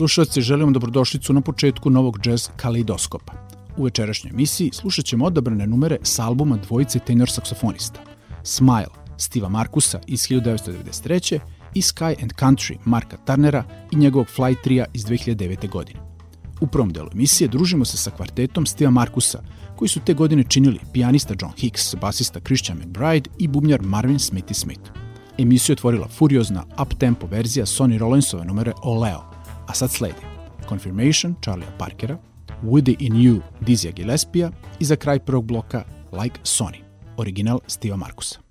slušalci, želimo dobrodošlicu na početku novog jazz kaleidoskopa. U večerašnjoj emisiji slušat ćemo odabrane numere s albuma dvojice tenor saksofonista. Smile, Stiva Markusa iz 1993. i Sky and Country Marka Turnera i njegovog Fly Tria iz 2009. godine. U prvom delu emisije družimo se sa kvartetom Stiva Markusa, koji su te godine činili pijanista John Hicks, basista Christian McBride i bubnjar Marvin Smithy Smith. Emisiju otvorila furiozna up-tempo verzija Sonny Rollinsove numere Oleo, a sad sledi Confirmation Charlie'a Parkera, Woody in You Dizija Gillespie'a i za kraj prvog bloka Like Sony, original Steva Markusa.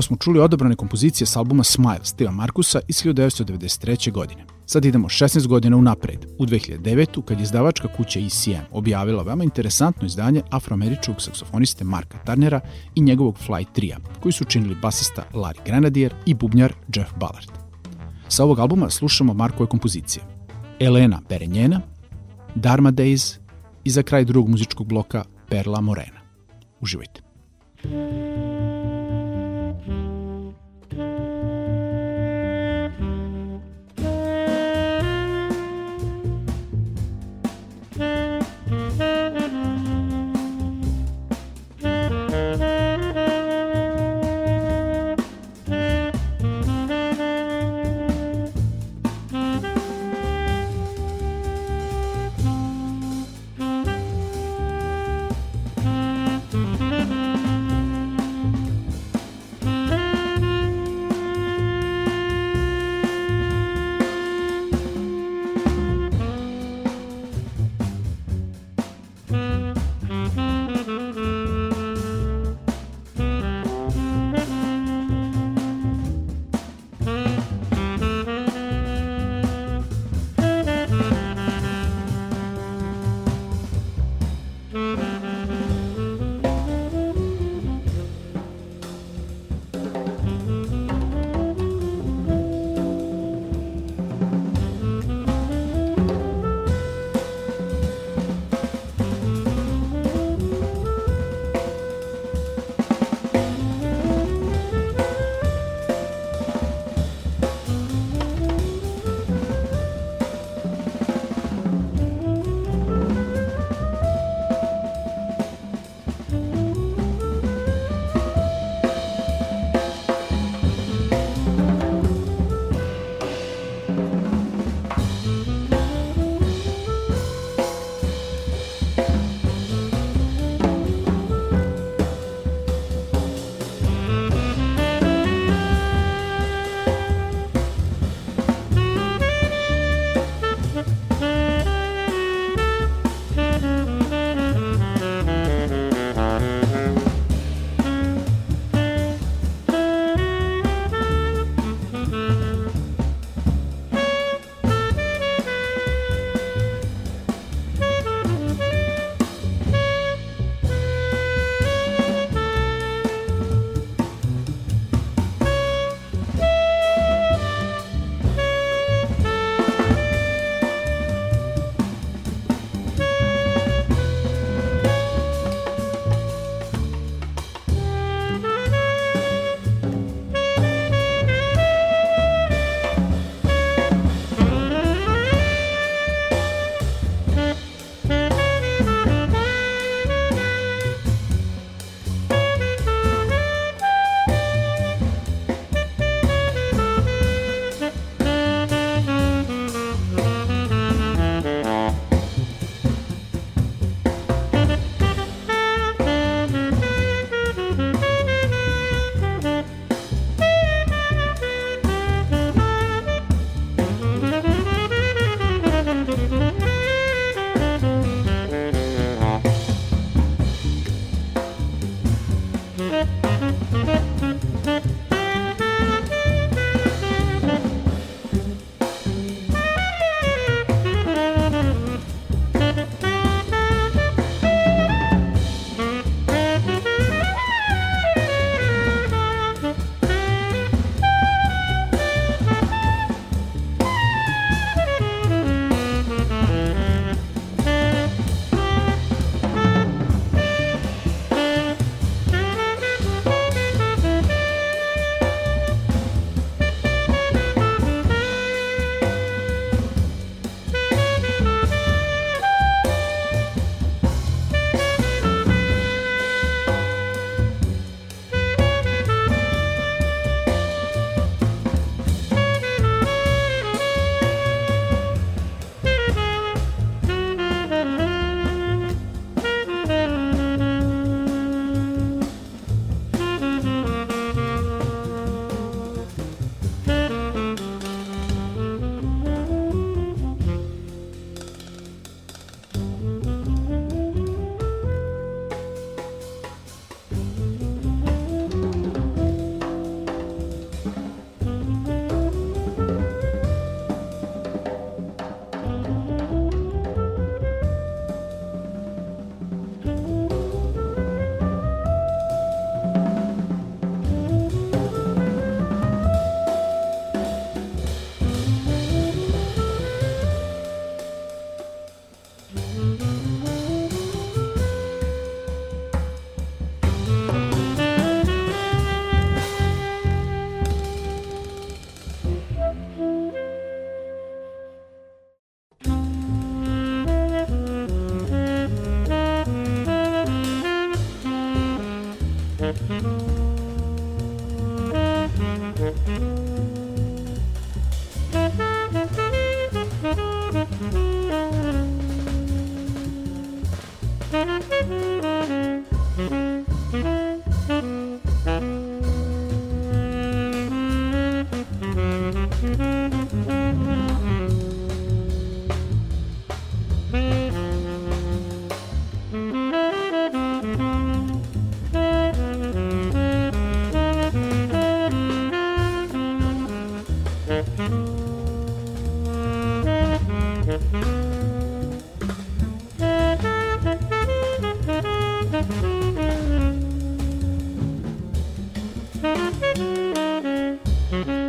Upravo smo čuli odabrane kompozicije s albuma Smile Steva Markusa iz 1993. godine. Sad idemo 16 godina unapred, u 2009. kad je izdavačka kuća ECM objavila veoma interesantno izdanje afroameričkog saksofoniste Marka Turnera i njegovog Fly Tria, koji su činili basista Larry Grenadier i bubnjar Jeff Ballard. Sa ovog albuma slušamo Markove kompozicije. Elena Berenjena, Dharma Days i za kraj drugog muzičkog bloka Perla Morena. Uživajte. Mm-hmm.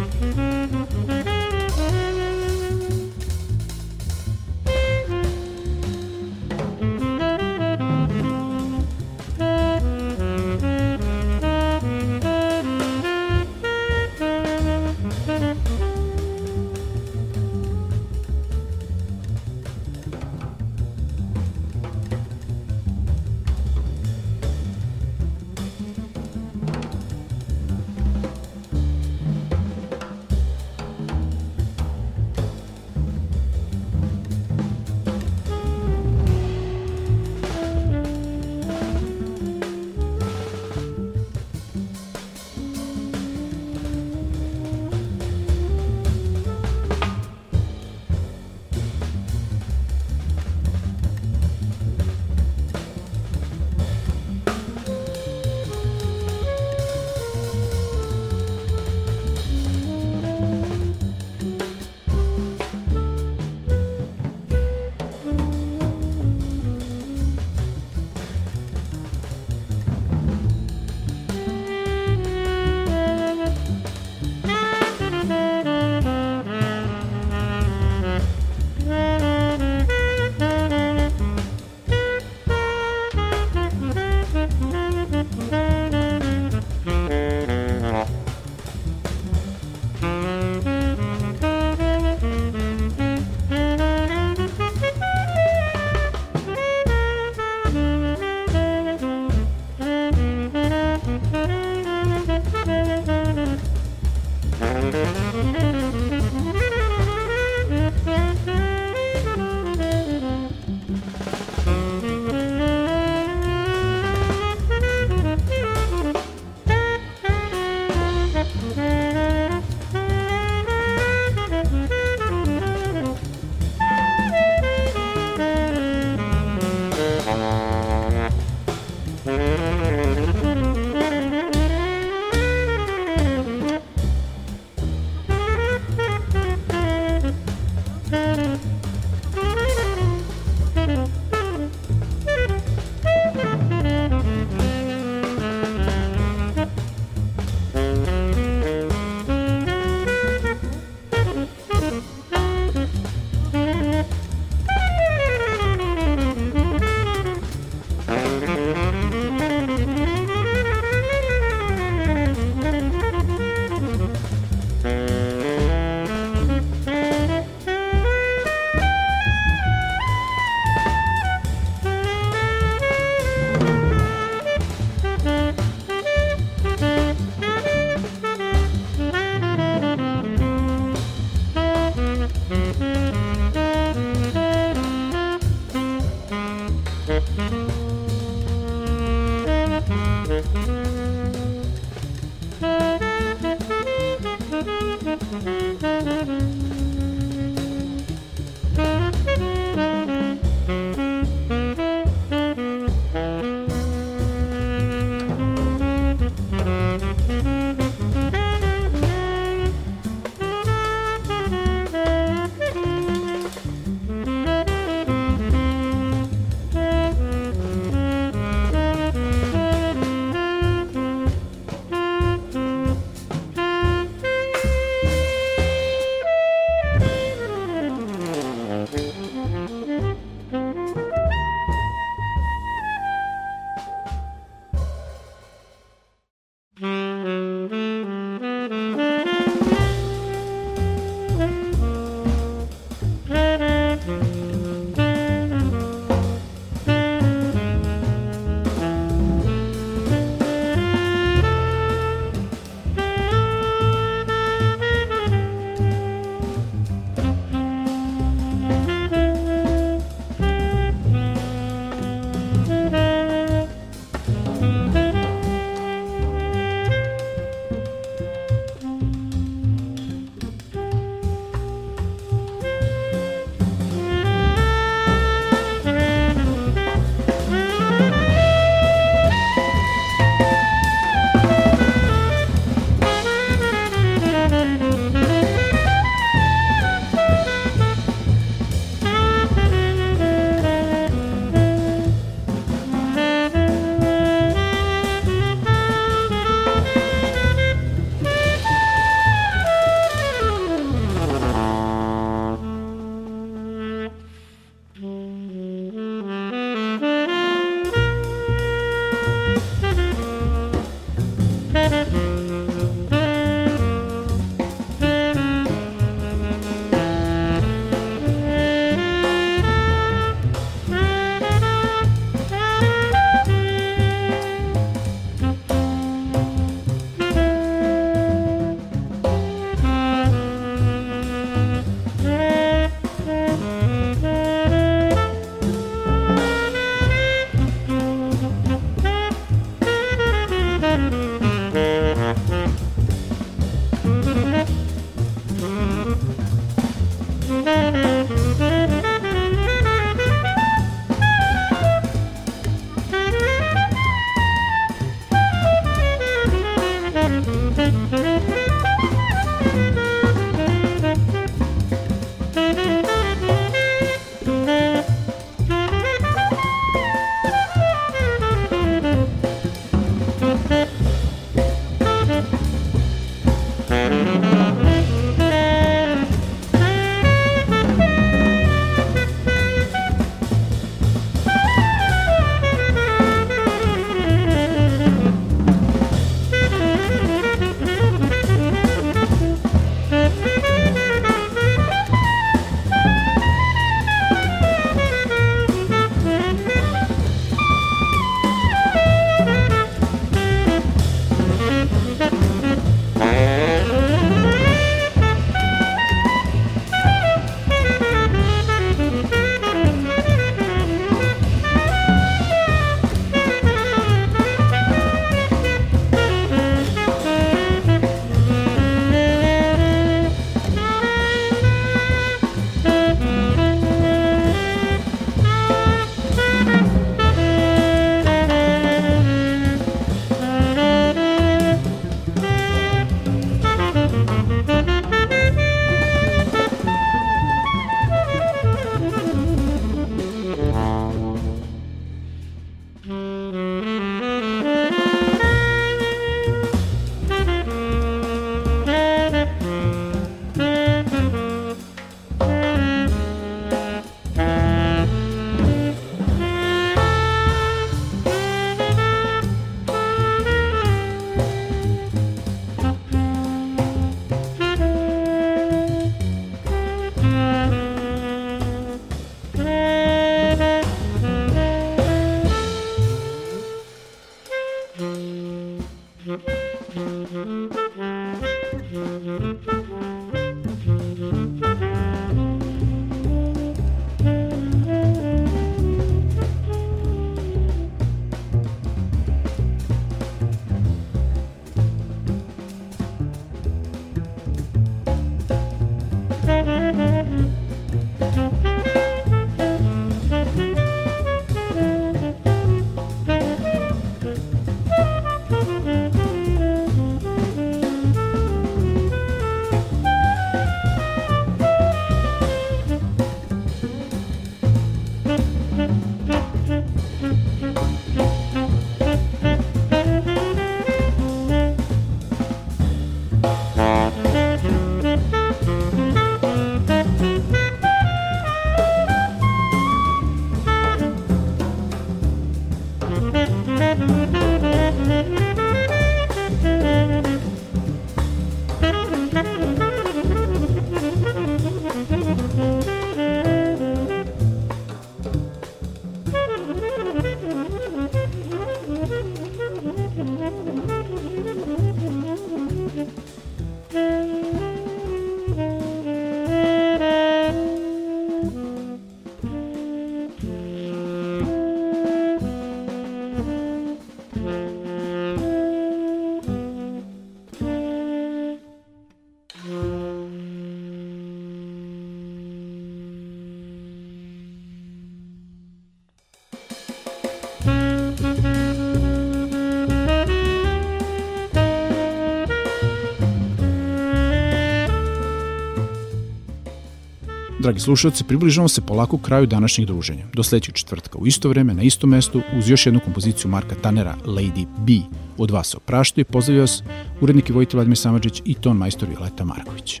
Dragi slušalci, približavamo se polako kraju današnjeg druženja. Do sledećeg četvrtka u isto vreme, na istom mestu, uz još jednu kompoziciju Marka Tanera, Lady B. Od vas se opraštaju i pozdravlja vas urednik i vojitelj Vladimir Samadžić i ton majstor Violeta Marković.